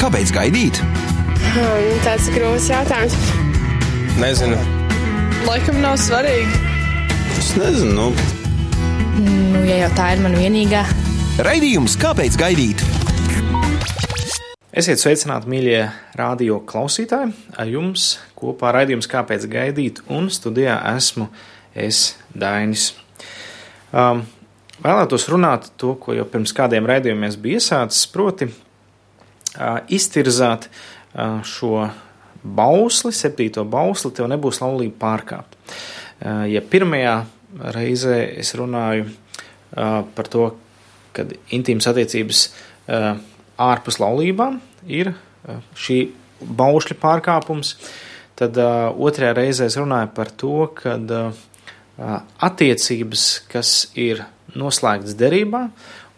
Kāpēc gaidīt? Hmm, tāds grūts jautājums. Nezinu. Laikam nav svarīgi. Es nezinu. Nu. Nu, ja jau tā ir mana vienīgā. Raidījums Kāpēc gaidīt? Esiet sveicināti, mīļie radio klausītāji! Ar jums kopā raidījums Kāpēc gaidīt, un studijā esmu es Dainis. Um, vēlētos runāt to, ko jau pirms kādiem raidījumiem bija iesācis, proti iztirzāt šo bausli, septīto bausli, tev nebūs laulība pārkāpt. Ja pirmajā reizē es runāju par to, kad intīmas attiecības ārpus laulībām ir šī baušļa pārkāpums. Tad otrajā reizē es runāju par to, ka attiecības, kas ir noslēgtas derībā,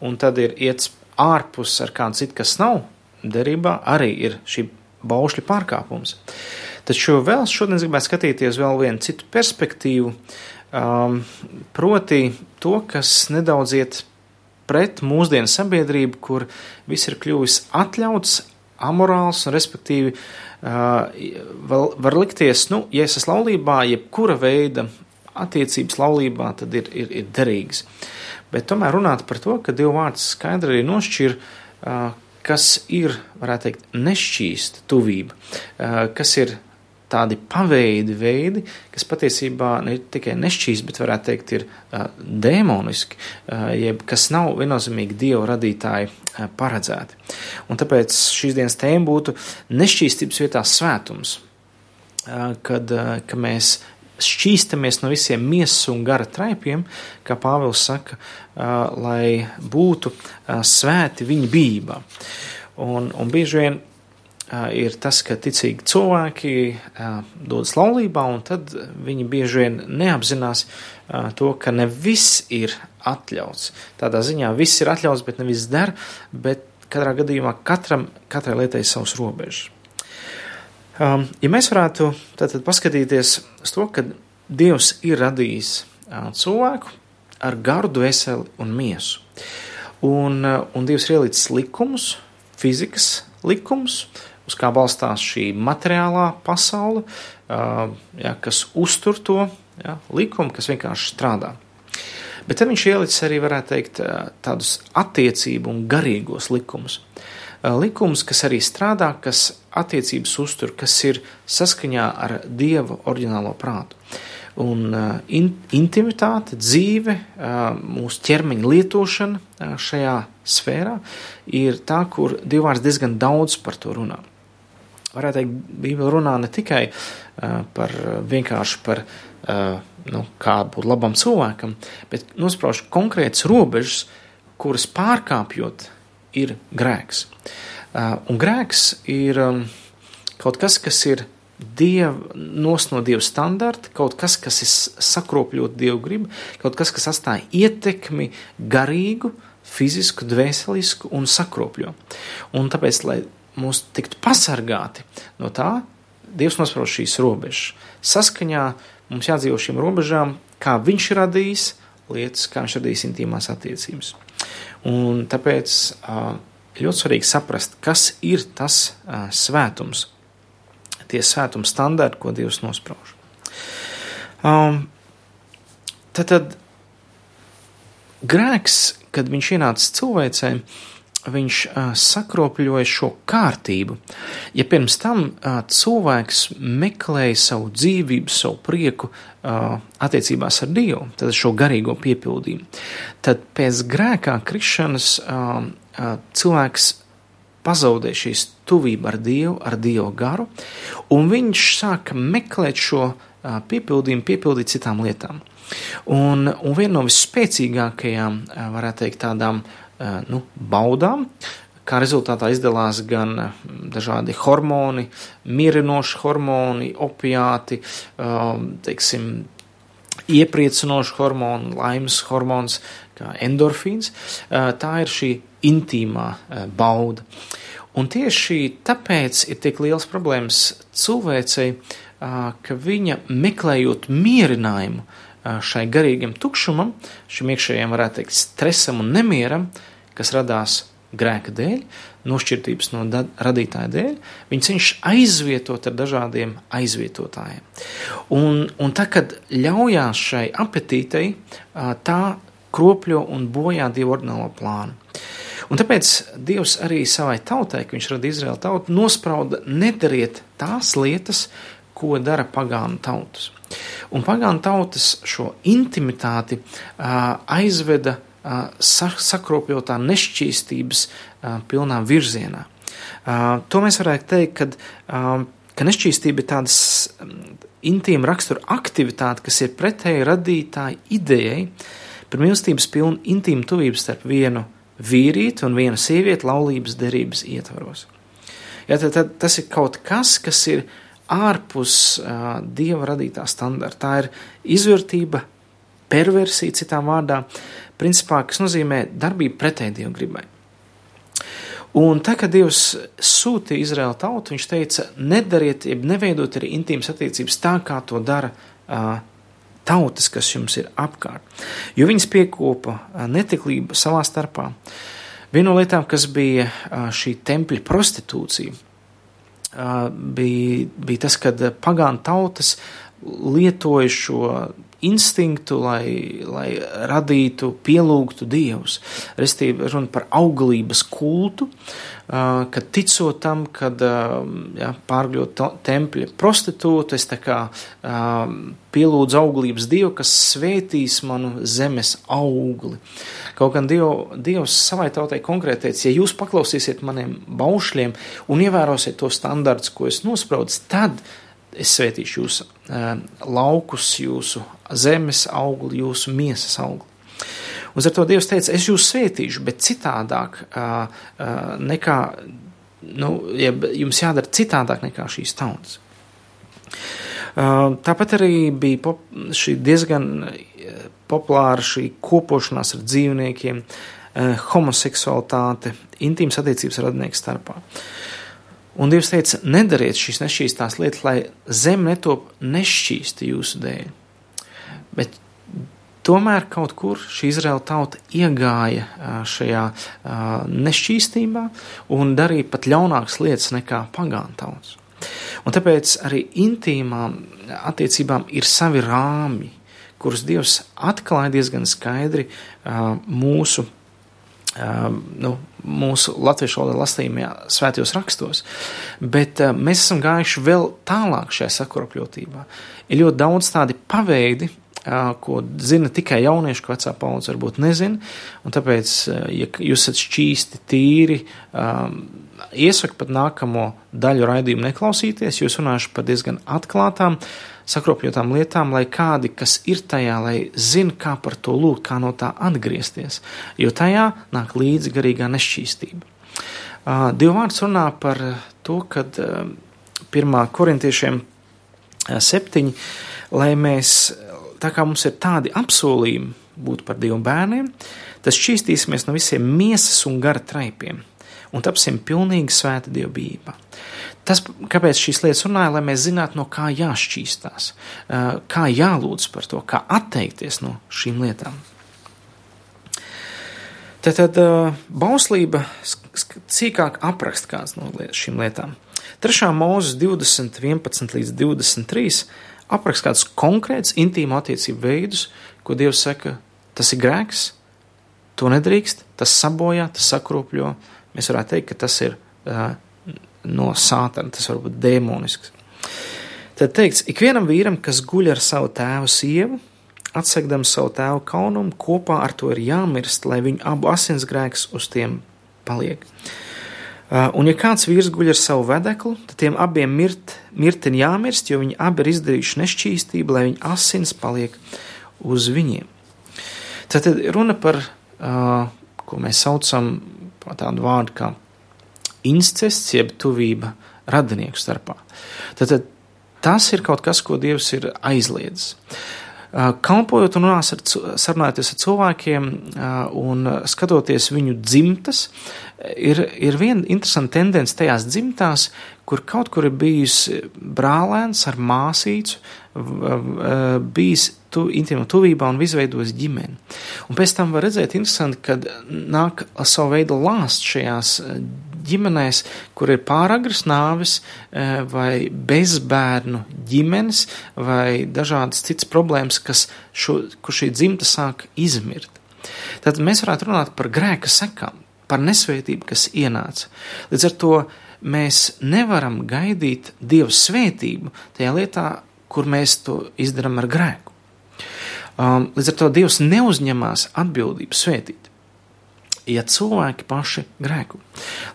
un tad ir iets ārpus ar kādu citu, kas nav derībā, arī ir šī baušļa pārkāpums. Taču vēl šodien gribētu skatīties vēl vienu citu perspektīvu, um, proti to, kas nedaudz iet pret mūsdienu sabiedrību, kur viss ir kļuvis atļauts, amorāls un, respektīvi, var, var likties, nu, ja es esmu laulībā, jebkura veida attiecības laulībā, tad ir, ir, ir derīgas. Bet tomēr runāt par to, ka Dieva vārds skaidri arī nošķir, kas ir, varētu teikt, nešķīsta tuvība, kas ir tādi paveidi veidi, kas patiesībā ne tikai nešķīs, bet varētu teikt, ir uh, dēmoniski, uh, jeb kas nav viennozīmīgi Dieva radītāji uh, paredzēti. Un tāpēc šīs dienas tēma būtu nešķīstības vietā svētums, uh, kad, uh, ka mēs šķīstamies no visiem miesas un gara traipiem, kā Pāvils saka, lai būtu svēti viņa bībā. Un, un bieži vien ir tas, ka ticīgi cilvēki dodas laulībā, un tad viņi bieži vien neapzinās to, ka ne viss ir atļauts. Tādā ziņā viss ir atļauts, bet ne viss der, bet katrā gadījumā katram, katrai lietai savs robežas. Ja mēs varētu tātad paskatīties uz to, ka Dievs ir radījis cilvēku ar garu, dvēseli un miesu, un, un Dievs ir ielicis likumus, fizikas likumus, uz kā balstās šī materiālā pasaule, ja, kas uztur to ja, likumu, kas vienkārši strādā. Bet tad viņš ielicis arī, varētu teikt, tādus attiecību un garīgos likumus. Likums, kas arī strādā, kas attiecības uztur, kas ir saskaņā ar Dieva oriģinālo prātu. Un in, intimitāte, dzīve, mūsu ķermeņa lietošana šajā sfērā ir tā, kur Dievs diezgan daudz par to runā varētu teikt, Bībele runā ne tikai par vienkārši par nu, kādu būt labam cilvēkam, bet nosprauž konkrētas robežas, kuras pārkāpjot, ir grēks. Uh, un grēks ir um, kaut kas, kas ir diev, nos no dieva standarta, kaut kas, kas ir sakropļot dievu gribu, kaut kas, kas atstāja ietekmi garīgu, fizisku, dvēselisku un sakropļo. Un tāpēc, lai mūs tiktu pasargāti no tā, Dievs nosprauž šīs robežas. Saskaņā mums jādzīvo šīm robežām, kā Viņš ir radījis lietas, kā Viņš radījis intīmās attiecības. Un tāpēc ļoti svarīgi saprast, kas ir tas svētums, tie svētuma standarti, ko Dievs nosprauž. Um, tad, tad grēks, kad viņš ienāca cilvēcei, viņš uh, sakropļoja šo kārtību. Ja pirms tam uh, cilvēks meklēja savu dzīvību, savu prieku uh, attiecībās ar Dievu, tad šo garīgo piepildījumu, tad pēc grēkā krišanas uh, uh, cilvēks pazaudē šīs tuvību ar Dievu, ar Dievu garu, un viņš sāka meklēt šo piepildījumu, piepildīt citām lietām. Un, un viena no visspēcīgākajām, varētu teikt, tādām uh, nu, baudām. Kā rezultātā izdalās gan dažādi hormoni, mierinoši hormoni, opiāti, teiksim, iepriecinoši hormoni, laimes hormons, kā endorfīns. Tā ir šī intīmā bauda. Un tieši tāpēc ir tik liels problēmas cilvēcei, ka viņa meklējot mierinājumu, šai garīgam tukšumam, šim iekšējiem, varētu teikt, stresam un nemieram, kas radās grēka dēļ, nošķirtības no radītāja dēļ, viņi cenšas aizvietot ar dažādiem aizvietotājiem. Un, un tā, kad ļaujās šai apetītei, tā kropļo un bojā Dieva ordinālo plānu. Un tāpēc Dievs arī savai tautai, kad viņš radīja Izraēlu tautu, nosprauda nedariet tās lietas, ko dara pagānu tautas. Un pagānu tautas šo intimitāti aizveda sakropļotā nešķīstības pilnā virzienā. To mēs varētu teikt, uh, ka nešķīstība ir tādas intīma rakstura aktivitāte, kas ir pretēji radītāji idejai par mīlestības pilnu intīmu tuvību starp vienu vīrieti un vienu sievieti laulības derības ietvaros. Ja, tad, tad tas ir kaut kas, kas ir ārpus uh, dieva radītā standarta. Tā ir izvērtība, perversija, citām vārdām, principā, kas nozīmē darbību pretēji dievu gribai. Un tā, kad Dievs sūtīja Izraēlu tautu, viņš teica, nedariet, jeb neveidot arī intīmas attiecības tā, kā to dara uh, tautas, kas jums ir apkārt. Jo viņas piekopa netiklību savā starpā. Viena no lietām, kas bija šī tempļa prostitūcija, bija, bija tas, kad pagānu tautas lietoja šo instinktu, lai, lai radītu, pielūgtu dievus. Restīvi runa par auglības kultu, kad ticot tam, kad ja, pārgļot tempļa prostitūtu, es tā kā pielūdzu auglības dievu, kas svētīs manu zemes augli. Kaut gan diev, Dievs savai tautai konkrēti teica, ja jūs paklausīsiet maniem baušļiem un ievērosiet to standarts, ko es nospraudu, tad es svētīšu jūsu uh, laukus, jūsu zemes augli, jūsu miesas augli. Uz to Dievs teica, es jūs svētīšu, bet citādāk uh, uh, nekā, nu, jums jādara citādāk nekā šīs tautas. Uh, tāpat arī bija šī diezgan populāra šī kopošanās ar dzīvniekiem, uh, homoseksualitāte, intīmas attiecības radnieku starpā. Un Dievs teica, nedariet šīs nešķīstās lietas, lai zeme netop nešķīsti jūsu dēļ. Bet tomēr kaut kur šī Izraela tauta iegāja šajā nešķīstībā un darīja pat ļaunākas lietas nekā pagānu tauts. Un tāpēc arī intīmām attiecībām ir savi rāmi, kurus Dievs atklāja diezgan skaidri mūsu nu, mūsu latviešu valodā lasījumā, svētajos rakstos, bet mēs esam gājuši vēl tālāk šajā sakropļotībā. Ir ļoti daudz tādi paveidi, ko zina tikai jaunieši, ko vecā paudze varbūt nezina. Tāpēc, ja jūs esat šķīsti, tīri, iesaku pat nākamo daļu raidījumu neklausīties, jo es runāšu par diezgan atklātām, sakropļotām lietām, lai kādi, kas ir tajā, lai zina, kā par to lūgt, kā no tā atgriezties, jo tajā nāk līdzi garīgā nešķīstība. Dievvvārds runā par to, kad pirmā korintiešiem septiņi, lai mēs tā kā mums ir tādi apsolījumi būt par Dievu bērniem, tad šķīstīsimies no visiem miesas un gara traipiem un tapsim pilnīgi svēta dievbijībā. Tas, kāpēc šīs lietas runāja, lai mēs zinātu, no kā jāšķīstās, kā jālūdz par to, kā atteikties no šīm lietām. Tad, tad bauslība sīkāk apraksta kāds no šīm lietām. 3. mūzes 20, 11 līdz 23 apraksta kādus konkrētus intīmu attiecību veidus, ko Dievs saka, tas ir grēks, to nedrīkst, tas sabojā, tas sakropļo. Mēs varētu teikt, ka tas ir uh, no sātana, tas var būt demonisks. Tad teikts, ikvienam vīram, kas guļ ar savu tēvu sievu, atsegdam savu tēvu kaunumu, kopā ar to ir jāmirst, lai viņu abu asinsgrēks uz tiem paliek. Uh, un, ja kāds vīrs guļ ar savu vedeklu, tad tiem abiem mirt, mirten jāmirst, jo viņi abi ir izdarījuši nešķīstību, lai viņa asins paliek uz viņiem. Tad runa par, uh, ko mēs saucam par tādu vārdu kā incests, jeb tuvība radinieku starpā. Tad, tad tas ir kaut kas, ko Dievs ir aizliedzis. Kalpojot un ar, sarunājoties ar cilvēkiem un skatoties viņu dzimtas, ir, ir viena interesanta tendence tajās dzimtās, kur kaut kur ir bijis brālēns ar māsīcu, bijis tu, intimā tuvībā un izveidos ģimeni. Un pēc tam var redzēt, interesanti, kad nāk savu veidu lāsts šajās ģimenēs, kur ir pāragras nāves vai bezbērnu ģimenes vai dažādas citas problēmas, kas šo, kur šī dzimta sāk izmirt. Tad mēs varētu runāt par grēka sekām, par nesvētību, kas ienāca. Līdz ar to mēs nevaram gaidīt Dieva svētību tajā lietā, kur mēs to izdarām ar grēku. Um, līdz ar to Dievs neuzņemās atbildību svētīt, ja cilvēki paši grēku.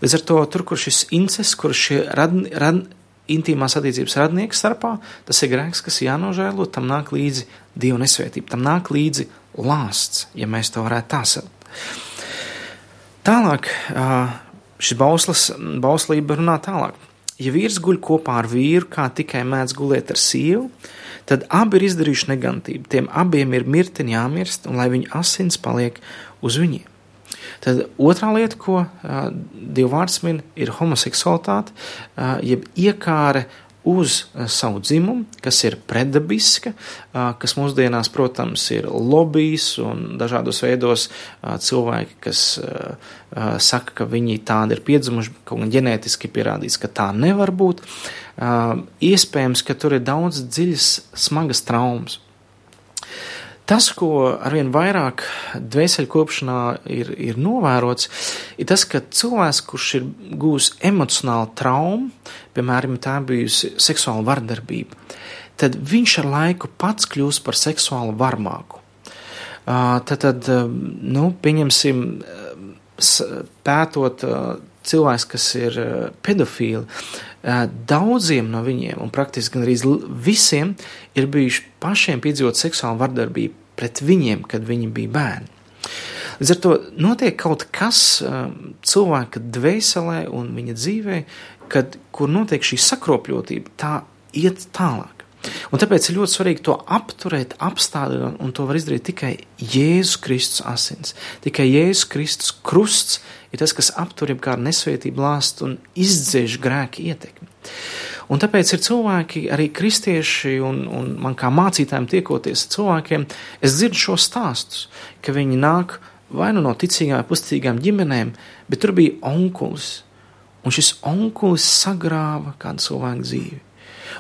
Līdz ar to tur, kur šis incests, kur šie rad, rad, intīmās attiecības radnieks starpā, tas ir grēks, kas jānožēlo, tam nāk līdzi Dieva nesvētība, tam nāk līdzi lāsts, ja mēs to varētu tā saukt. Tālāk, šis bauslis, bauslība runā tālāk. Ja vīrs guļ kopā ar vīru, kā tikai mēdz gulēt ar sievu, tad abi ir izdarījuši negantību. Tiem abiem ir mirteni jāmirst, un lai viņu asins paliek uz viņiem. Tad otrā lieta, ko uh, Dieva vārds min, ir homoseksualitāte, uh, jeb iekāre uz savu dzimumu, kas ir predabiska, kas mūsdienās, protams, ir lobbyis un dažādos veidos cilvēki, kas saka, ka viņi tādi ir piedzimuši, kaut gan ģenētiski pierādīts, ka tā nevar būt. Iespējams, ka tur ir daudz dziļas, smagas traumas. Tas, ko arvien vairāk dvēselkopšanā ir, ir novērots, ir tas, ka cilvēks, kurš ir gūs emocionālu traumu, piemēram, tā bijusi seksuāla vardarbība, tad viņš ar laiku pats kļūs par seksuālu varmāku. Tad, tad nu, pieņemsim, pētot cilvēks, kas ir pedofīli, daudziem no viņiem, un praktiski gan arī visiem, ir bijuši pašiem piedzīvot seksuālu vardarbību pret viņiem, kad viņi bija bērni. Līdz ar to notiek kaut kas um, cilvēka dvēselē un viņa dzīvē, kad, kur notiek šī sakropļotība, tā iet tālāk. Un tāpēc ir ļoti svarīgi to apturēt, apstādināt, un to var izdarīt tikai Jēzus Kristus asins. Tikai Jēzus Kristus krusts ir tas, kas aptur jebkādu nesvētību lāstu un izdzēš grēku ietekmi. Un tāpēc ir cilvēki, arī kristieši, un, un man kā mācītājiem tiekoties ar cilvēkiem, es dzirdu šos stāstus, ka viņi nāk vai nu no ticīgām, pusticīgām ģimenēm, bet tur bija onkulis, un šis onkulis sagrāva kādu cilvēku dzīvi.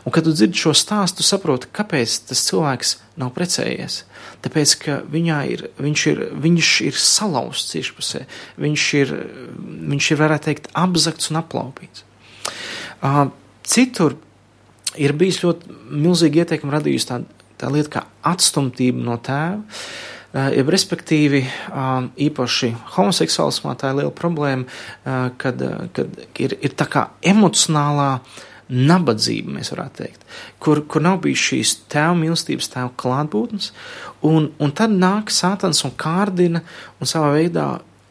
Un, kad tu dzirdi šo stāstu, saproti, kāpēc tas cilvēks nav precējies. Tāpēc, ka ir, viņš, ir, viņš ir salauzts iekšpusē, viņš ir, viņš ir, varētu teikt, apzakts un aplaupīts. Uh, Citur ir bijis ļoti milzīgi ieteikumi radījusi tā, tā lieta kā atstumtība no tēva. Uh, ja, respektīvi, uh, īpaši homoseksuālismā tā ir liela problēma, uh, kad, kad ir, ir tā kā emocionālā nabadzība, mēs varētu teikt, kur, kur nav bijis šīs tēva mīlestības, tēva klātbūtnes, un, un tad nāk sātans un kārdina un savā veidā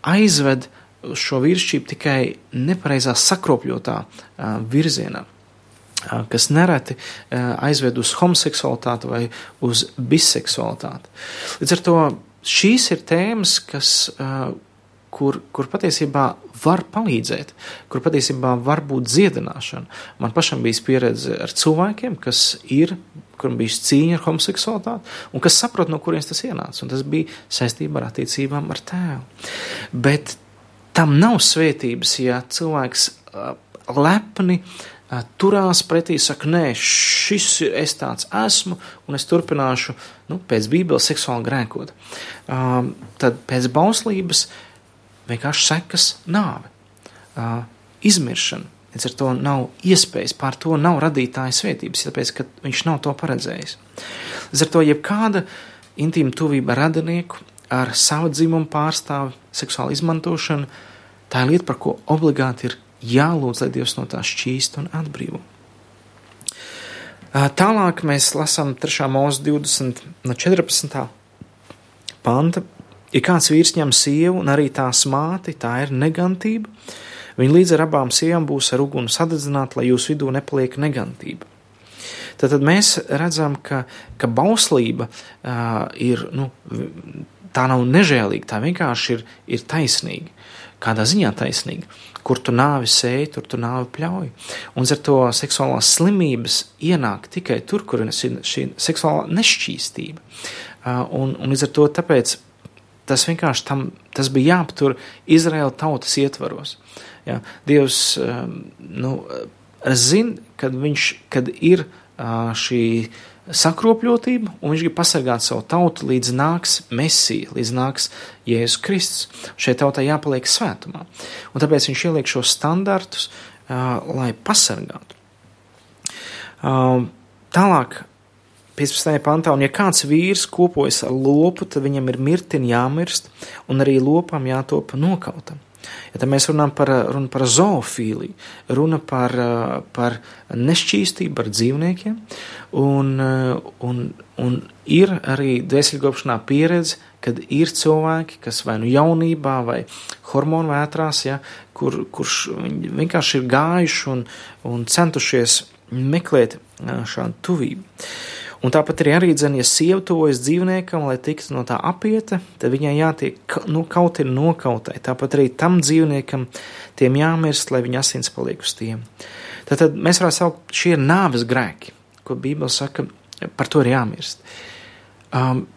aizved šo vīrišķību tikai nepareizā sakropļotā virzienā kas nereti aizved uz homoseksualitāti vai uz biseksualitāti. Līdz ar to šīs ir tēmas, kas, kur, kur patiesībā var palīdzēt, kur patiesībā var būt dziedināšana. Man pašam bija pieredze ar cilvēkiem, kas ir, kuriem bija cīņa ar homoseksualitāti, un kas saprot, no kurienes tas ienāca. Un tas bija saistībā ar attiecībām ar tēvu. Bet tam nav svētības, ja cilvēks lepni turās pretī, saka, nē, šis ir es tāds esmu, un es turpināšu nu, pēc Bībeles seksuāli grēkot. Tad pēc bauslības vienkārši sekas nāve, uh, izmiršana. Līdz ar to nav iespējas, pār to nav radītāja svētības, tāpēc, ka viņš nav to paredzējis. Līdz ar to jebkāda intīma tuvība ar radinieku, ar savu dzimumu pārstāvi, seksuālu izmantošanu, tā ir lieta, par ko obligāti ir jālūdz, lai Dievs no tā šķīst un atbrīvo. Tālāk mēs lasām 3. mūzika 20 no 14. panta. Ja kāds vīrs ņem sievu un arī tās māti, tā ir negantība. Viņa līdz ar abām sievām būs ar uguni sadedzināta, lai jūsu vidū nepaliek negantība. Tad, tad mēs redzam, ka, ka bauslība uh, ir, nu, tā nav nežēlīga, tā vienkārši ir, ir taisnīga kādā ziņā taisnīga. Kur tu nāvi sēji, tur tu nāvi pļauj. Un ar to seksuālās slimības ienāk tikai tur, kur ir šī, šī seksuālā nešķīstība. Uh, un, un līdz ar to tāpēc tas vienkārši tam, tas bija jāaptur Izraēla tautas ietvaros. Ja? Dievs um, nu, zina, kad, viņš, kad ir uh, šī sakropļotība, un viņš grib pasargāt savu tautu, līdz nāks Mesija, līdz nāks Jēzus Kristus. Šai tautai jāpaliek svētumā. Un tāpēc viņš ieliek šos standartus, uh, lai pasargātu. Uh, tālāk, 15. pantā, un ja kāds vīrs kopojas ar lopu, tad viņam ir mirtini jāmirst, un arī lopam jātop nokautam. Ja mēs runājam par, runa par zoofīliju, runa par, par nešķīstību, par dzīvniekiem, un, un, un ir arī dvēselgopšanā pieredze, kad ir cilvēki, kas vai nu jaunībā, vai hormonu vētrās, ja, kur, kurš vienkārši ir gājuši un, un centušies meklēt šādu tuvību. Un tāpat arī, arī dzen, ja sieva tuvojas dzīvniekam, lai tiktu no tā apieta, tad viņai jātiek nu, kaut ir nokautai. Tāpat arī tam dzīvniekam tiem jāmirst, lai viņa asins paliek uz tiem. Tad, tad mēs varam saukt, šie ir nāves grēki, ko Bībele saka, par to ir jāmirst. Um,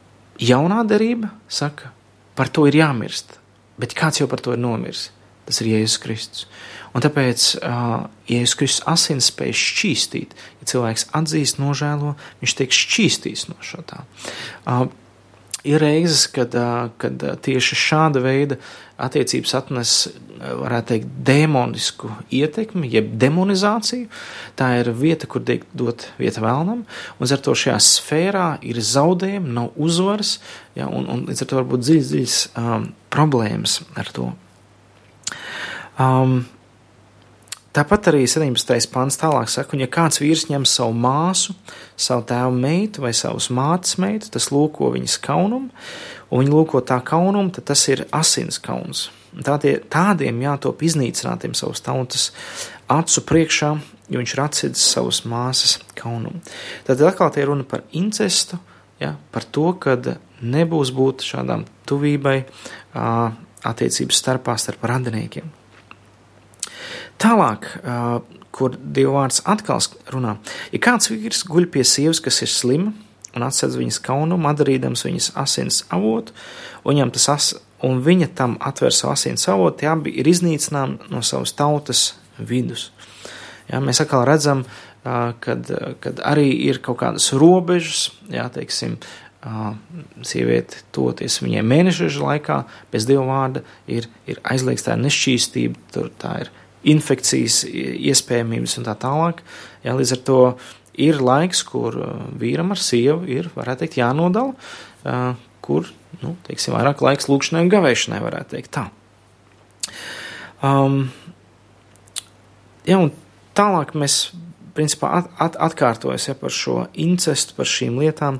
jaunā derība saka, par to ir jāmirst, bet kāds jau par to ir nomiris? Tas ir Jēzus Kristus. Un tāpēc uh, Jēzus Kristus asins spēj šķīstīt. Ja cilvēks atzīst, nožēlo, viņš tiek šķīstīts no šo tā. Uh, ir reizes, kad, uh, kad tieši šāda veida attiecības atnes, varētu teikt, demonisku ietekmi, jeb demonizāciju. Tā ir vieta, kur tiek dot vieta vēlnam, un ar to šajā sfērā ir zaudējumi, nav uzvaras, ja, un, un līdz ar to var būt dziļas, dziļas um, problēmas ar to. Um, Tāpat arī 17. pāns tālāk saka, un ja kāds vīrs ņem savu māsu, savu tēvu meitu vai savus mātes meitu, tas lūko viņas kaunumu, un viņi lūko tā kaunumu, tad tas ir asins kauns. Tādie, tādiem jātop iznīcinātiem savas tautas acu priekšā, jo viņš ir atcidis savas māsas kaunumu. Tad atkal tie runa par incestu, ja, par to, kad nebūs būt šādām tuvībai attiecības starpā starp radiniekiem. Tālāk, kur Dieva vārds atkal runā, ja kāds vīrs guļ pie sievas, kas ir slima, un atsedz viņas kaunumu, atdarīdams viņas asins avotu, un, tas as, un viņa tam atver savu asins avotu, tie abi ir iznīcināmi no savas tautas vidus. Ja, mēs atkal redzam, kad, kad arī ir kaut kādas robežas, jā, teiksim, sieviete toties viņai mēneša laikā, bez dieva vārda, ir, ir aizliegts tā nešķīstība, tur tā ir infekcijas iespējamības un tā tālāk. Jā, līdz ar to ir laiks, kur uh, vīram ar sievu ir, varētu teikt, jānodala, uh, kur, nu, teiksim, vairāk laiks lūkšanai un gavēšanai, varētu teikt tā. Um, jā, un tālāk mēs principā at, at, atkārtojas ja, par šo incestu, par šīm lietām.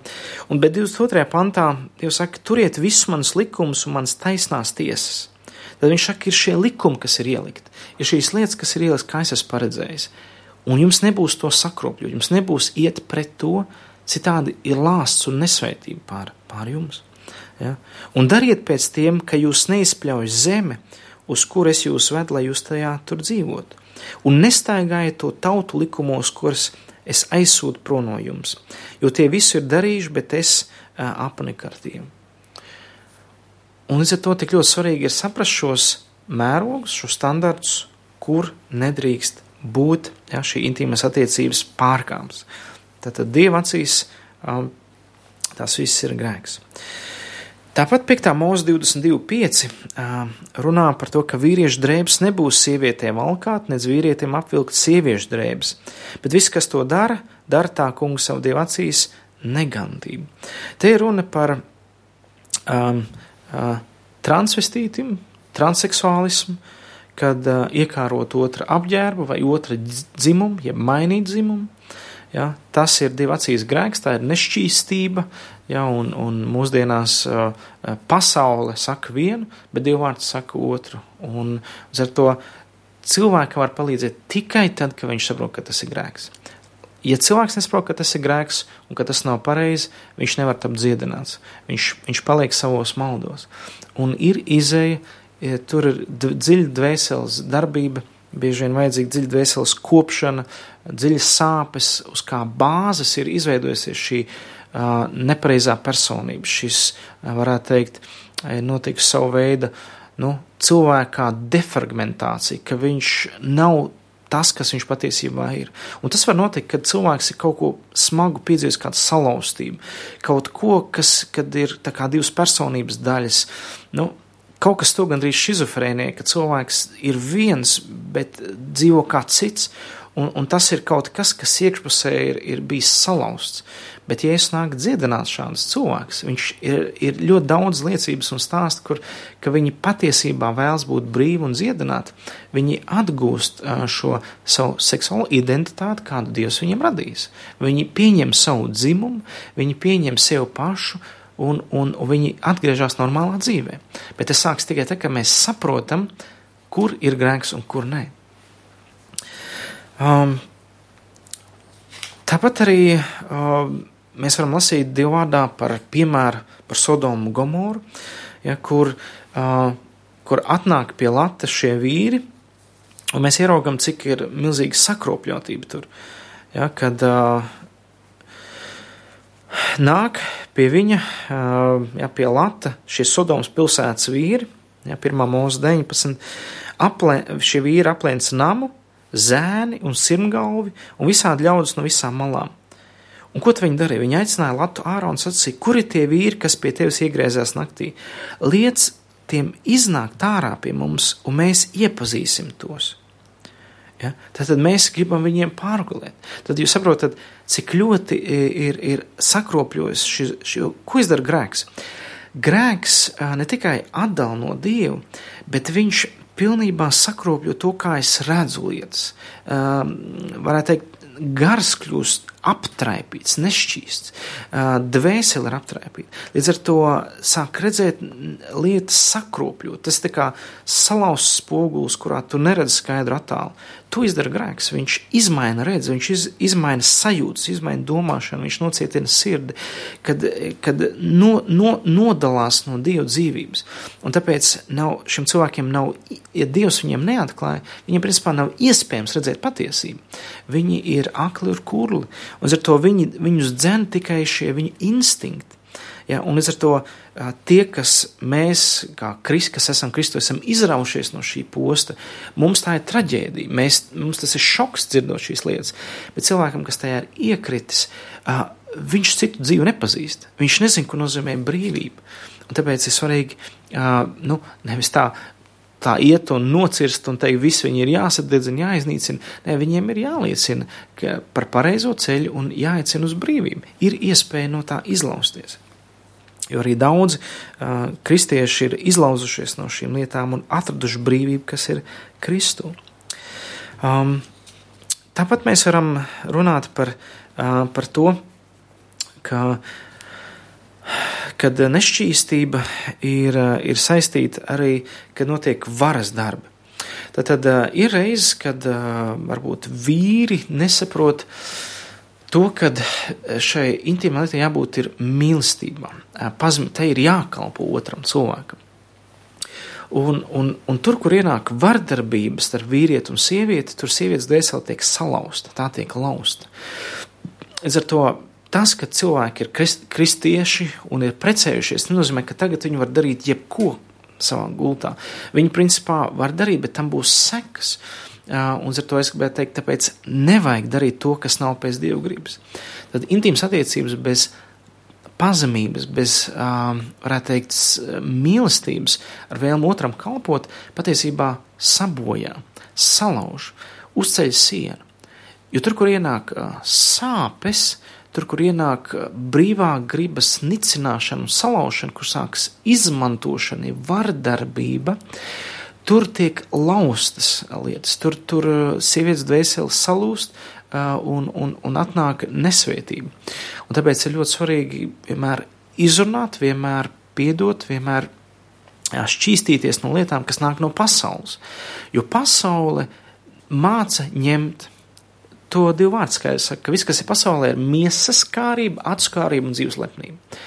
Un, bet 22. pantā Dievs saka, turiet visus manus likumus un manas taisnās tiesas. Tad viņš saka, ir šie likumi, kas ir ielikt, ir šīs lietas, kas ir ieliktas, kā es esmu paredzējis. Un jums nebūs to sakropļot, jums nebūs iet pret to, citādi ir lāsts un nesvētība pār, pār jums. Ja? Un dariet pēc tiem, ka jūs neizpļauj zeme, uz kur es jūs vedu, lai jūs tajā tur dzīvotu. Un nestaigājiet to tautu likumos, kuras es aizsūtu prom no jums, jo tie visi ir darījuši, bet es apnika ar tiem. Un līdz ar to tik ļoti svarīgi ir saprast šos mērogus, šos standartus, kur nedrīkst būt ja, šī intīmas attiecības pārkāpums. Tātad Dieva acīs um, tas viss ir grēks. Tāpat 5. mūzika 22.5 uh, runā par to, ka vīriešu drēbes nebūs sievietēm valkāt, nedz vīrietiem apvilkt sieviešu drēbes, bet viss, kas to dara, dara tā kungs savu dievu acīs negantību. Te ir runa par um, transvestītim, transseksuālismu, kad uh, iekārot otra apģērbu vai otra dzimumu, jeb mainīt dzimumu. Ja, tas ir divu acīs grēks, tā ir nešķīstība, ja, un, un mūsdienās uh, pasaule saka vienu, bet divu vārdu saka otru. Un ar to cilvēkam var palīdzēt tikai tad, kad viņš saprot, ka tas ir grēks. Ja cilvēks nesaprot, ka tas ir grēks un ka tas nav pareizi, viņš nevar tapt dziedināts. Viņš, viņš paliek savos maldos. Un ir izēja, ja tur ir dziļa dvēseles darbība, bieži vien vajadzīga dziļa dvēseles kopšana, dziļas sāpes, uz kā bāzes ir izveidojusies šī uh, nepareizā personība. Šis, varētu teikt, ir notikusi savu veidu nu, cilvēkā defragmentācija, ka viņš nav tas, kas viņš patiesībā ir. Un tas var notikt, kad cilvēks ir kaut ko smagu piedzīvojis, kādu salauztību, kaut ko, kas, ir divas personības daļas. Nu, kaut kas to gandrīz šizofrēnija, ka cilvēks ir viens, bet dzīvo kā cits, un, un tas ir kaut kas, kas iekšpusē ir, ir bijis salauzts. Bet, ja es nāku dziedināt šādus cilvēkus, viņš ir, ir ļoti daudz liecības un stāstu, kur viņi patiesībā vēlas būt brīvi un dziedināti. Viņi atgūst šo savu seksuālo identitāti, kādu Dievs viņiem radījis. Viņi pieņem savu dzimumu, viņi pieņem sevi pašu, un, un, un viņi atgriežas normālā dzīvē. Bet tas sāks tikai tad, kad mēs saprotam, kur ir grēks un kur nē. Um, tāpat arī um, mēs varam lasīt divu vārdā par piemēru par Sodomu Gomoru, ja, kur, uh, kur atnāk pie latas šie vīri, un mēs ieraugam, cik ir milzīga sakropļotība tur. Ja, kad uh, nāk pie viņa, jā, pie Lata, šie Sodomas pilsētas vīri, jā, 1. mūzika 19, aplē, šie vīri aplēns namu, zēni un sirmgalvi un visādi ļaudis no visām malām. Un ko viņi darīja? Viņi aicināja Latu ārā un sacīja, kur ir tie vīri, kas pie tevis iegrēzās naktī? Liec tiem iznākt ārā pie mums, un mēs iepazīsim tos. Ja? Tad mēs gribam viņiem pārgulēt. Tad jūs saprotat, cik ļoti ir, ir sakropļojis šis, šis, ko izdara grēks. Grēks ne tikai atdala no Dievu, bet viņš pilnībā sakropļo to, kā es redzu lietas. Um, varētu teikt, gars kļūst aptraipīts, nešķīsts, dvēseli ir aptraipīta. Līdz ar to sāk redzēt lietas sakropļot. Tas ir kā salauzts spogulis, kurā tu neredzi skaidru attēlu. To izdara grēks. Viņš izmaina redzi, viņš iz, izmaina sajūtas, izmaina domāšanu, viņš nocietina sirdi, kad, kad no, no, nodalās no Dieva dzīvības. Un tāpēc nav, šim cilvēkiem nav, ja Dievs viņiem neatklāja, viņiem principā nav iespējams redzēt patiesību. Viņi ir akli un kurli. Un ar to viņi, viņus dzen tikai šie viņu instinkti. Ja, un līdz ar to tie, kas mēs, kā Kristus, kas esam Kristus, esam izraušies no šī posta, mums tā ir traģēdija. Mēs, mums tas ir šoks dzirdot šīs lietas. Bet cilvēkam, kas tajā ir iekritis, viņš citu dzīvi nepazīst. Viņš nezina, ko nozīmē brīvība. Un tāpēc ir svarīgi, nu, nevis tā tā iet un nocirst un teikt, viss viņi ir jāsadedzina, jāiznīcina. Nē, viņiem ir jāliecina par pareizo ceļu un jāicina uz brīvību. Ir iespēja no tā izlausties. Jo arī daudzi uh, kristieši ir izlauzušies no šīm lietām un atraduši brīvību, kas ir Kristū. Um, tāpat mēs varam runāt par, uh, par to, ka uh, kad nešķīstība ir, ir saistīta arī, kad notiek varas darbi. Tad, tad ir reizes, kad varbūt vīri nesaprot to, ka šai intīmai lietai jābūt ir mīlestībā. Pazmi, tai ir jākalpo otram cilvēkam. Un, un, un tur, kur ienāk vardarbības starp vīrieti un sievieti, tur sievietes dvēsele tiek salauzta, tā tiek lausta. Līdz ar to tas, ka cilvēki ir krist, kristieši un ir precējušies, nenozīmē, ka tagad viņi var darīt jebko savā gultā. Viņi principā var darīt, bet tam būs sekas. Un ar to es gribēju teikt, tāpēc nevajag darīt to, kas nav pēc dieva gribas. Tad intīmas attiecības bez pazemības, bez, varētu teikt, mīlestības, ar vēlmu otram kalpot, patiesībā sabojā, salauž, uzceļ sienu. Jo tur, kur ienāk sāpes, tur, kur ienāk brīvā gribas nicināšana un salaušana, kur sākas izmantošana, vardarbība, tur tiek laustas lietas, tur, tur sievietes dvēseles salūst un, un, un atnāk nesvētība. Un tāpēc ir ļoti svarīgi vienmēr izrunāt, vienmēr piedot, vienmēr šķīstīties no lietām, kas nāk no pasaules. Jo pasaule māca ņemt to divu vārdu skaidrs ka viss, kas ir pasaulē, ir miesas kārība, atskārība un dzīves lepnība.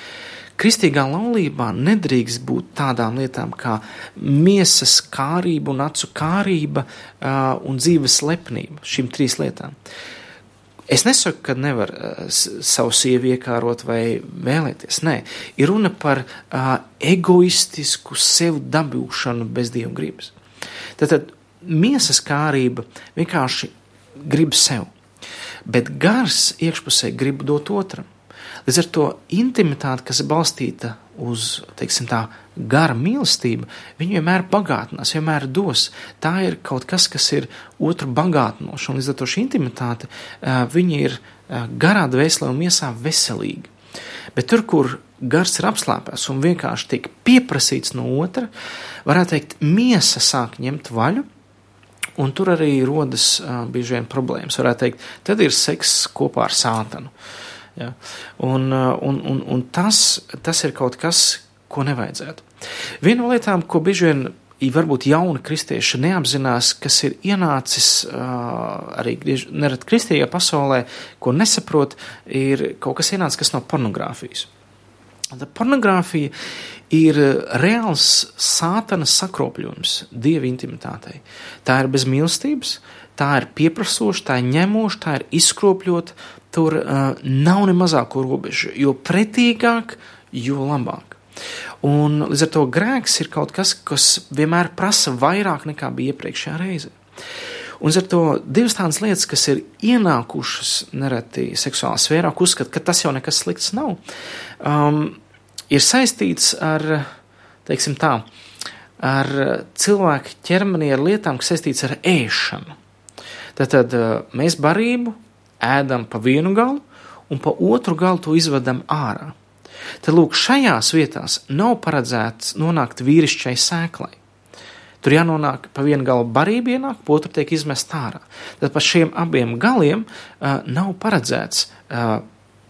Kristīgā laulībā nedrīkst būt tādām lietām kā miesas kārība un acu kārība uh, un dzīves lepnība, šīm trīs lietām. Es nesaku, ka nevar uh, savu sievu iekārot vai vēlēties. Nē, ir runa par uh, egoistisku sev dabūšanu bez dieva gribas. Tad miesas kārība vienkārši grib sev, bet gars iekšpusē grib dot otram. Līdz ar to intimitāte, kas ir balstīta uz teiksim, tā, gara mīlestību, viņa vienmēr bagātinās, vienmēr dos. Tā ir kaut kas, kas ir otru bagātinošs, un līdz ar to šī intimitāte ir garā dvēselē un miesā veselīga. Bet tur, kur gars ir apslāpēts un vienkārši tiek pieprasīts no otra, varētu teikt, miesa sāk ņemt vaļu. Un tur arī rodas uh, bieži vien problēmas. Varētu teikt, tad ir seks kopā ar sātanu. Ja? Un, uh, un, un, un tas, tas ir kaut kas, ko nevajadzētu. Viena no lietām, ko bieži vien varbūt jauni kristieši neapzinās, kas ir ienācis uh, arī nerad kristīgajā pasaulē, ko nesaprot, ir kaut kas ienācis kas no pornogrāfijas. Tā pornogrāfija ir reāls sātana sakropļojums dieva intimitātei. Tā ir bez mīlestības, tā ir pieprasoša, tā ir ņemoša, tā ir izkropļota, tur uh, nav ne mazāko robežu. Jo pretīgāk, jo labāk. Un līdz ar to grēks ir kaut kas, kas vienmēr prasa vairāk nekā bija iepriekšējā reize. Un ar to divas tādas lietas, kas ir ienākušas nereti seksuālā sfērā, uzskata, ka tas jau nekas slikts nav, um, ir saistīts ar, teiksim tā, ar cilvēku ķermenī, ar lietām, kas saistīts ar ēšanu. Tad, tad uh, mēs barību ēdam pa vienu galu un pa otru galu to izvedam ārā. Tad lūk, šajās vietās nav paredzēts nonākt vīrišķai sēklai. Tur jānonāk pa vienu galu barība ienāk, pa otru tiek izmest ārā. Tad pa šiem abiem galiem uh, nav paredzēts, uh,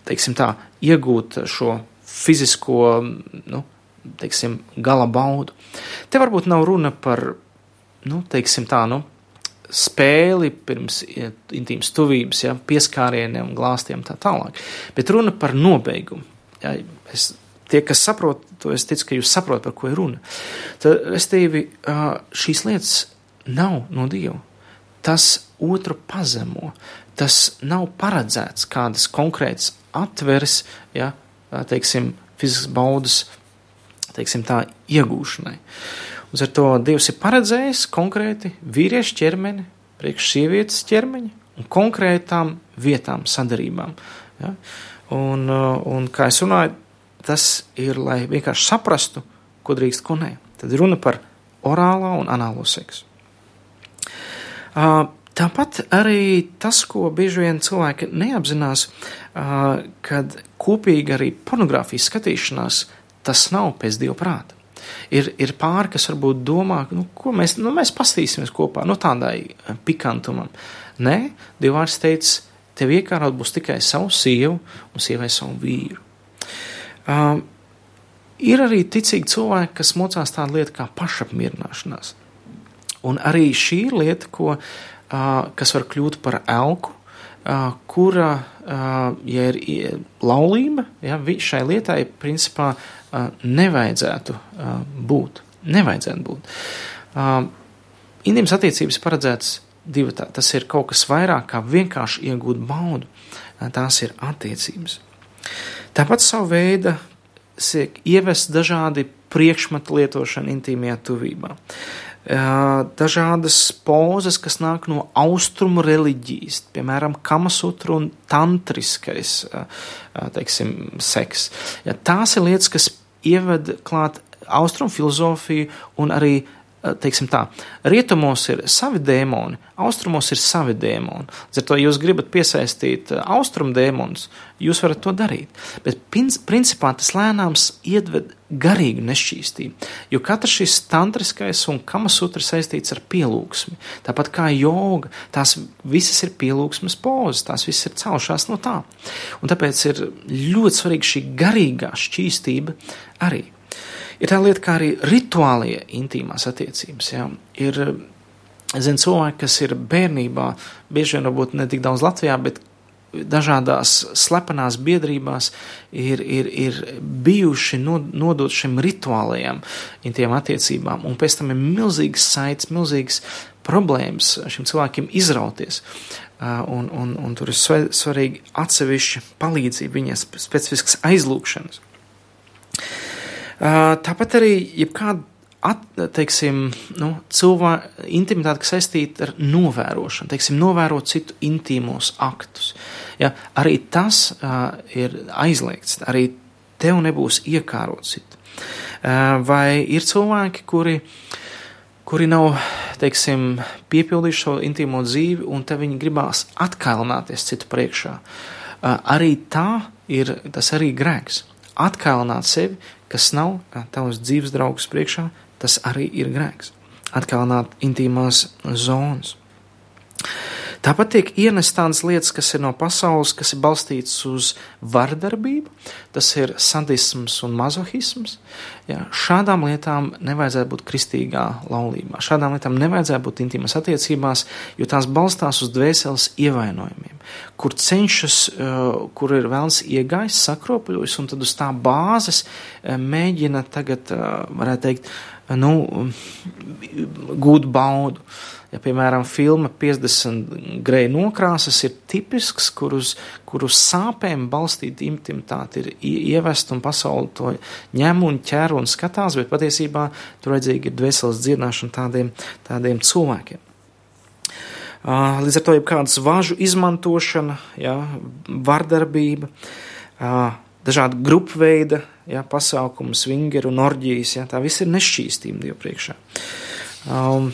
teiksim tā, iegūt šo fizisko, nu, teiksim, gala baudu. Te varbūt nav runa par, nu, teiksim tā, nu, spēli, pirms intīmas tuvības, ja, pieskārieniem, glāstiem tā tālāk. Bet runa par nobeigumu. Ja, es, tie, kas saprot, to es ticu, ka jūs saprotat, par ko ir runa. Tad, restīvi, šīs lietas nav no Dieva. Tas otru pazemo. Tas nav paredzēts kādas konkrētas atveres, ja, teiksim, fiziskas baudas, teiksim tā, iegūšanai. Uz to Dievs ir paredzējis konkrēti vīriešu ķermeni, priekš sievietes ķermeņa un konkrētām vietām, sadarībām. Ja? Un, uh, un, kā es runāju, tas ir, lai vienkārši saprastu, ko drīkst, ko nē. Tad ir runa par orālo un anālo seksu. Uh, tāpat arī tas, ko bieži vien cilvēki neapzinās, kad kopīgi arī pornogrāfijas skatīšanās, tas nav pēc dieva prāta. Ir, ir pāri, kas varbūt domā, nu, ko mēs, nu, mēs pastīsimies kopā, nu, tādai pikantumam. Nē, Dievs teica, tev iekārot būs tikai savu sievu un sievai savu vīru. Uh, ir arī ticīgi cilvēki, kas mocās tādu lietu kā pašapmierināšanās. Un arī šī lieta, ko, uh, kas var kļūt par elku, uh, kura, uh, ja ir laulība, ja, šai lietai principā nevajadzētu būt. Nevajadzētu būt. Intīmas attiecības paredzētas divi tā. Tas ir kaut kas vairāk kā vienkārši iegūt baudu. Tās ir attiecības. Tāpat savu veidu ievest dažādi priekšmetu lietošana intīmajā tuvībā. Dažādas pozas, kas nāk no austrumu reliģijas, piemēram, kamasutra un tantriskais, teiksim, seks. Ja, tās ir lietas, kas ieved klāt austrumu filozofiju un arī, teiksim tā, rietumos ir savi dēmoni, austrumos ir savi dēmoni. Līdz ar to jūs gribat piesaistīt eh, austrumu dēmonus, jūs varat to darīt. Bet principā tas lēnāms iedved garīgu nešķīstību, jo katrs šis tantriskais un kamasutrs saistīts ar pielūgsmi. Tāpat kā joga, tās visas ir pielūgsmes pozas, tās visas ir celšās no tā. Un tāpēc ir ļoti svarīga šī garīgā šķīstība arī. Ir tā lieta, kā arī rituālie intīmās attiecības. Ja? Ir, zinu, cilvēki, kas ir bērnībā, bieži vien varbūt ne tik daudz Latvijā, bet dažādās slepenās biedrībās ir, ir, ir bijuši nodot šim rituālajām intiem attiecībām, un pēc tam ir milzīgas saites, milzīgas problēmas šiem cilvēkiem izrauties. Un, un, un tur ir svarīgi atsevišķa palīdzība, viņas specifiskas aizlūkšanas. Tāpat arī jebkāda teiksim, nu, cilvēka intimitāte, kas saistīta ar novērošanu, teiksim, novērot citu intīmos aktus. Ja, arī tas uh, ir aizliegts, arī tev nebūs iekārot citu. Uh, vai ir cilvēki, kuri, kuri nav, teiksim, piepildījuši savu intīmo dzīvi, un te viņi gribās atkailināties citu priekšā. Uh, arī tā ir, tas arī grēks. Atkailināt sevi, kas nav tavs dzīves draugs priekšā, tas arī ir grēks. Atkalināt intīmās zonas. Tāpat tiek ienestas tādas lietas, kas ir no pasaules, kas ir balstītas uz vardarbību, tas ir sadisms un mazohisms. Ja, šādām lietām nevajadzētu būt kristīgā laulībā. Šādām lietām nevajadzētu būt intīmās attiecībās, jo tās balstās uz dvēseles ievainojumiem, kur cenšas, uh, kur ir vēlns iegājis, sakropļojis, un tad uz tā bāzes uh, mēģina tagad, uh, varētu teikt, nu, gūt baudu. Ja, piemēram, filma 50 greja nokrāsas ir tipisks, kur uz, kur uz sāpēm balstīta intimitāte ir ievest un pasauli to ņem un ķer un skatās, bet patiesībā tur vajadzīgi ir dvēseles dziedināšana tādiem, tādiem cilvēkiem. Līdz ar to ir kādas važu izmantošana, ja, vardarbība, dažādi grupveida ja, pasākumi, svingeri un orģijas. Ja, tā viss ir nešķīstība Dievu priekšā. Um,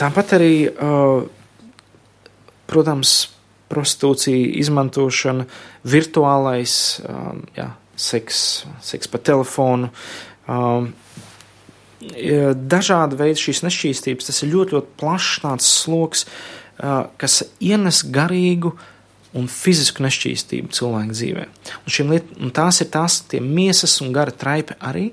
tāpat arī, protams, prostitūcija, izmantošana, virtuālais, ja, seks, seks pa telefonu. Dažādi veidi šīs nešķīstības, tas ir ļoti, ļoti plašs tāds sloks, kas ienes garīgu un fizisku nešķīstību cilvēku dzīvē. Un, liet, un tās ir tās miesas un gara traipi arī,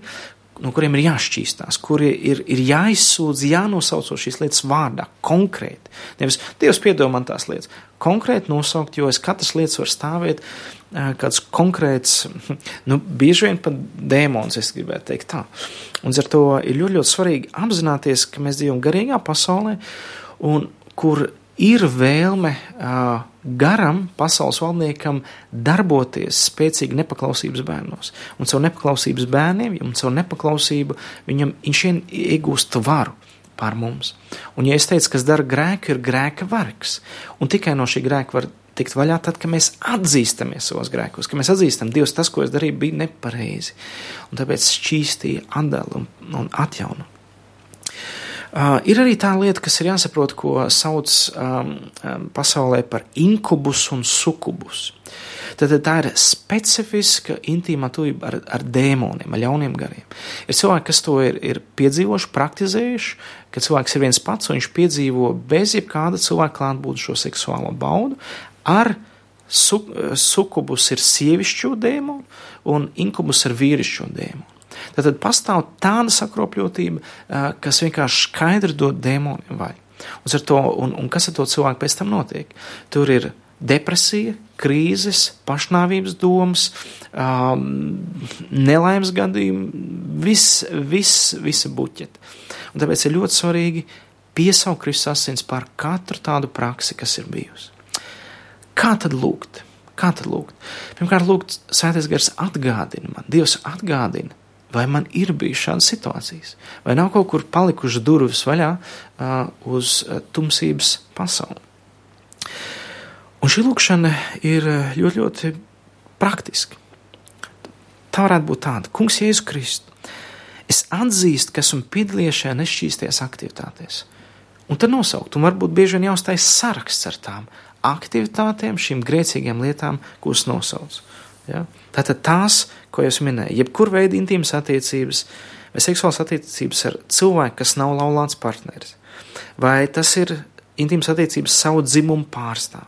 no kuriem ir jāšķīstās, kuri ir, ir jāizsūdz, jānosauco šīs lietas vārdā, konkrēti. Nevis Dievs piedod man tās lietas, konkrēti nosaukt, jo es katras lietas varu stāvēt, kāds konkrēts, nu, bieži vien pat dēmons, es gribētu teikt tā. Un ar to ir ļoti, ļoti svarīgi apzināties, ka mēs dzīvojam garīgā pasaulē, un kur ir vēlme uh, garam pasaules valdniekam darboties spēcīgi nepaklausības bērnos. Un caur nepaklausības bērniem, un caur nepaklausību viņam viņš iegūst varu pār mums. Un, ja es teicu, kas dara grēku, ir grēka vargs. Un tikai no šī grēka var tikt vaļā tad, kad mēs atzīstamies savos grēkos, ka mēs atzīstam, Dievs, tas, ko es darīju, bija nepareizi. Un tāpēc šķīstīja, atdala un, un atjauno. Uh, ir arī tā lieta, kas ir jāsaprot, ko sauc um, um, pasaulē par inkubus un sukubus. Tad tā ir specifiska intīma tuvība ar, ar dēmoniem, ar ļauniem gariem. Ir cilvēki, kas to ir, ir piedzīvojuši, praktizējuši, ka cilvēks ir viens pats un viņš piedzīvo bez jebkāda cilvēka klātbūtnes šo seksuālo baudu. Ar su, sukubus ir sievišķo dēmonu un inkubus ir vīrišķo dēmonu. Tad, pastāv tāda sakropļotība, kas vienkārši skaidri dod dēmoniem vaļu. Un, to, un, un kas ar to cilvēku pēc tam notiek? Tur ir depresija, krīzes, pašnāvības domas, um, nelaimes gadījumi, viss, viss, visa buķeta. Un tāpēc ir ļoti svarīgi piesaukt Kristus asins par katru tādu praksi, kas ir bijusi. Kā tad lūgt? Kā tad lūgt? Pirmkārt, lūgt, Svētais Gars atgādina man, Dievs atgādina, vai man ir bijušas šādas situācijas, vai nav kaut kur palikušas durvis vaļā uz tumsības pasauli. Un šī lūkšana ir ļoti, ļoti praktiska. Tā varētu būt tāda, Kungs, Jēzus Kristus, es atzīstu, ka esmu piedalījies šajā nešķīstajās aktivitātēs. Un tad nosaukt, un varbūt bieži vien jāuztais saraksts ar tām aktivitātēm, šīm grēcīgām lietām, kuras nosauc. Ja? Tātad tās, ko es minēju, jebkur veida intīmas attiecības vai seksuālas attiecības ar cilvēku, kas nav laulāts partneris, vai tas ir intīmas attiecības savu dzimumu pārstāv,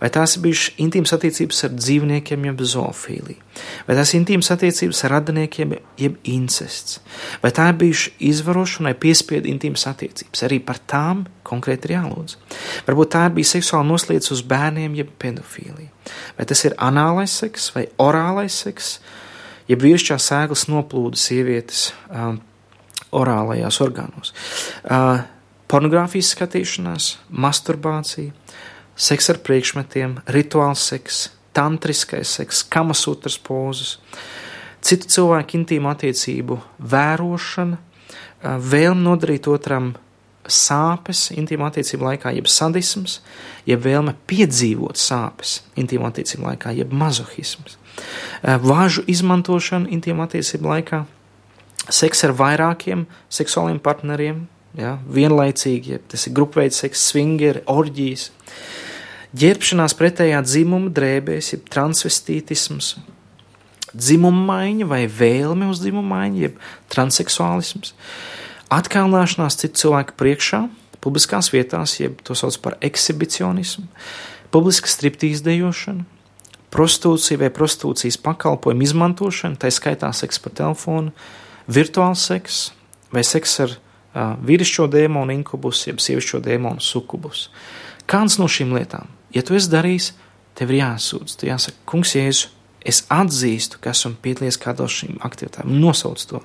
vai tās ir bijušas intīmas attiecības ar dzīvniekiem, jeb zoofīliju, vai tās ir intīmas attiecības ar radiniekiem, jeb incests, vai tā ir bijuši izvarošanai piespiedu intīmas attiecības. Arī par tām konkrēti ir jālūdz. Varbūt tā ir bija seksuāla noslēdz uz bērniem, jeb pedofīlija. Vai tas ir anālais seks vai orālais seks, jeb vīrišķā sēklas noplūda sievietes um, orālajās orgānos. Uh, pornogrāfijas skatīšanās, masturbācija, seks ar priekšmetiem, rituāls seks, tantriskais seks, kamasutras pozas, citu cilvēku intīmu attiecību vērošana, vēlme nodarīt otram sāpes intīmu attiecību laikā, jeb sadisms, jeb vēlme piedzīvot sāpes intīmu attiecību laikā, jeb mazohisms, vāžu izmantošana intīmu attiecību laikā, seks ar vairākiem seksuāliem partneriem, ja, vienlaicīgi, ja tas ir grupveids seks, swingeri, orģijas, ģērbšanās pretējā dzimuma drēbēs, jeb transvestītisms, dzimuma maiņa vai vēlme uz dzimuma maiņu, jeb transseksuālisms, atkalnāšanās citu cilvēku priekšā, publiskās vietās, jeb to sauc par ekshibicionismu, publiska striptīz dejošana, prostitūcija vai prostitūcijas pakalpojumu izmantošana, tā skaitā seks pa telefonu, virtuāls seks vai seks ar uh, vīrišķo dēmonu inkubus, jeb sievišķo dēmonu sukubus. Kāds no šīm lietām Ja tu esi darījis, tev ir jāsūdz. Tu jāsaka, kungs, Jēzu, es atzīstu, ka esmu piedalījies kādā no šīm aktivitātēm, nosauc to.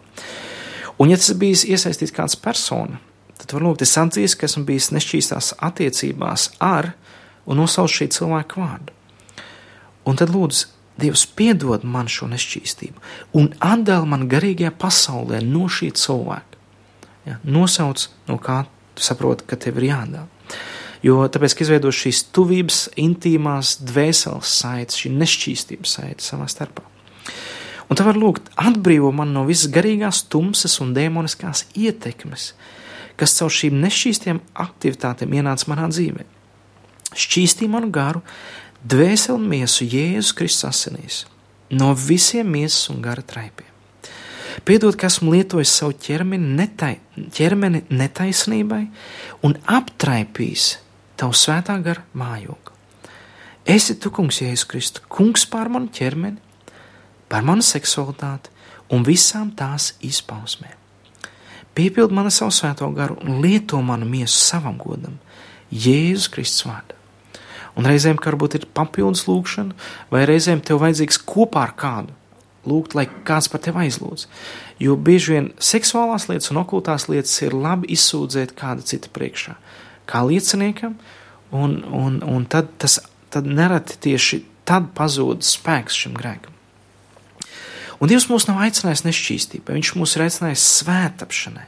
Un, ja tas ir bijis iesaistīts kāds persona, tad var lūgt, es atzīstu, ka esmu bijis nešķīstās attiecībās ar un nosauc šī cilvēka vārdu. Un tad lūdzu, Dievs piedod man šo nešķīstību un atdala man garīgajā pasaulē no šī cilvēka. Ja, nosauc, no kā tu saproti, ka tev ir jādara. Jo tāpēc, ka izveido šīs tuvības, intīmās dvēseles saites, šī nešķīstības saite savā starpā. Un tā var lūgt, atbrīvo man no visas garīgās tumsas un demoniskās ietekmes, kas caur šīm nešķīstiem aktivitātēm ienāca manā dzīvē. Šķīstī manu garu, dvēseli un miesu Jēzus Kristus asinīs, no visiem miesas un gara traipiem. Piedod, ka esmu lietojis savu ķermeni, netai, ķermeni netaisnībai un aptraipījis tavu svētā gara mājokli. Esi tu, kungs, Jēzus Kristus, kungs pār manu ķermeni, pār manu seksualitāti un visām tās izpausmēm. Piepild mani savu svēto garu un lieto manu miesu savam godam, Jēzus Kristus vārdā. Un reizēm, kā varbūt ir papildus lūkšana, vai reizēm tev vajadzīgs kopā ar kādu lūgt, lai kāds par tevi aizlūdz. Jo bieži vien seksuālās lietas un okultās lietas ir labi izsūdzēt kāda cita priekšā kā lieciniekam, un, un, un tad tas tad nereti tieši tad pazūd spēks šim grēkam. Un Dievs mūs nav aicinājis nešķīstībai, Viņš mūs ir aicinājis svētapšanai.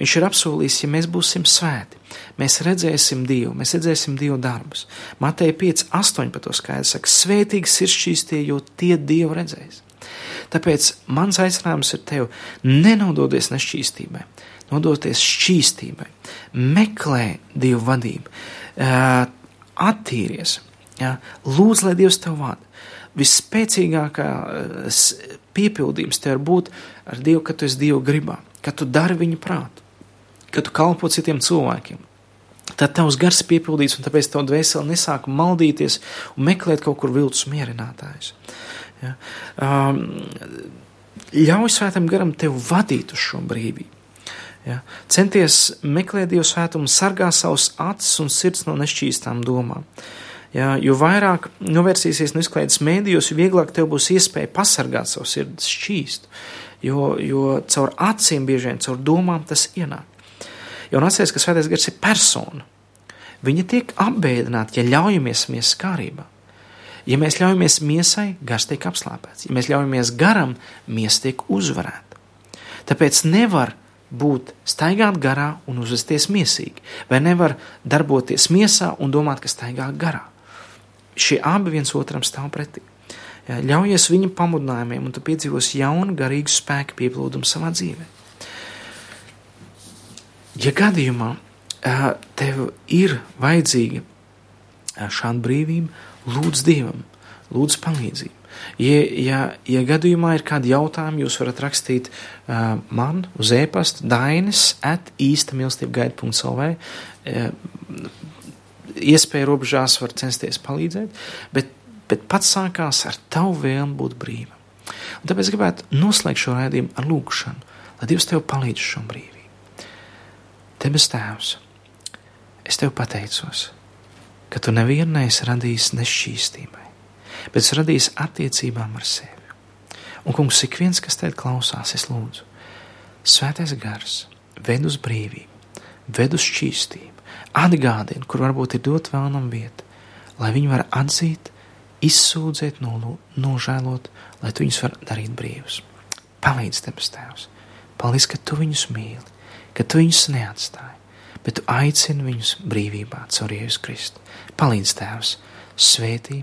Viņš ir apsolījis, ja mēs būsim svēti, mēs redzēsim Dievu, mēs redzēsim Dievu darbus. Mateja 5, 18 skaidrs saka, svētīgs ir šķīstie, jo tie Dievu redzēs. Tāpēc mans aicinājums ir tev nenododies nešķīstībai, nodoties šķīstībai, meklē Dievu vadību, attīries, ja? lūdz, lai Dievs tev vada. Visspēcīgākais piepildījums tev var būt ar Dievu, ka tu esi Dieva gribā, ka tu dari viņu prātu, ka tu kalpo citiem cilvēkiem. Tad tavs gars piepildīts, un tāpēc tev dvēseli nesāk maldīties un meklēt kaut kur viltus mierinātājus. Ja? Um, ļauj svētam garam tev vadīt uz šo brīvību. Ja? Centies meklēt Dieva svētumu, sargā savus acis un sirds no nešķīstām domām. Ja, jo vairāk novērsīsies no izklaides mēdījos, jo vieglāk tev būs iespēja pasargāt savu sirdi šķīstu. Jo, jo caur acīm bieži vien, caur domām tas ienāk. Jo atcerieties, ka svētais gars ir persona. Viņa tiek apbēdināta, ja ļaujamies miesas kārībā. Ja mēs ļaujamies miesai, gars tiek apslāpēts. Ja mēs ļaujamies garam, miesa tiek uzvarēta. Tāpēc nevar būt staigāt garā un uzvesties miesīgi, vai nevar darboties miesā un domāt, ka staigā garā. Šie abi viens otram stāv pretī. Ļaujies viņa pamudinājumiem, un tu piedzīvos jaunu, garīgu spēku pieplūdumu savā dzīvē. Ja gadījumā tev ir vajadzīga šāda brīvība, lūdz Dievam, lūdz palīdzību. Ja, ja, ja gadījumā ir kādi jautājumi, jūs varat rakstīt uh, man uz e-pasta dainis at īsta mīlestība gaida.lv. Uh, iespēju robežās var censties palīdzēt, bet, bet pats sākās ar tavu vēlmu būt brīvam. Un tāpēc gribētu noslēgt šo raidījumu ar lūgšanu, lai Dievs tev palīdz šo brīvību. Debes Tēvs, es tev pateicos, ka tu nevienu neesi radījis nešķīstībai, bet esi radījis attiecībām ar sevi. Un, kungs, ik viens, kas te klausās, es lūdzu, svētais gars, ved uz brīvību, ved uz šķīstību, atgādina, kur varbūt ir dot vēlnam vieta, lai viņi var atzīt, izsūdzēt, nožēlot, lai tu viņus var darīt brīvus. Palīdz debes tēvs, palīdz, ka tu viņus mīli, ka tu viņus neatstāji, bet tu aicini viņus brīvībā caur Jēzus Kristu. Palīdz tēvs, svētī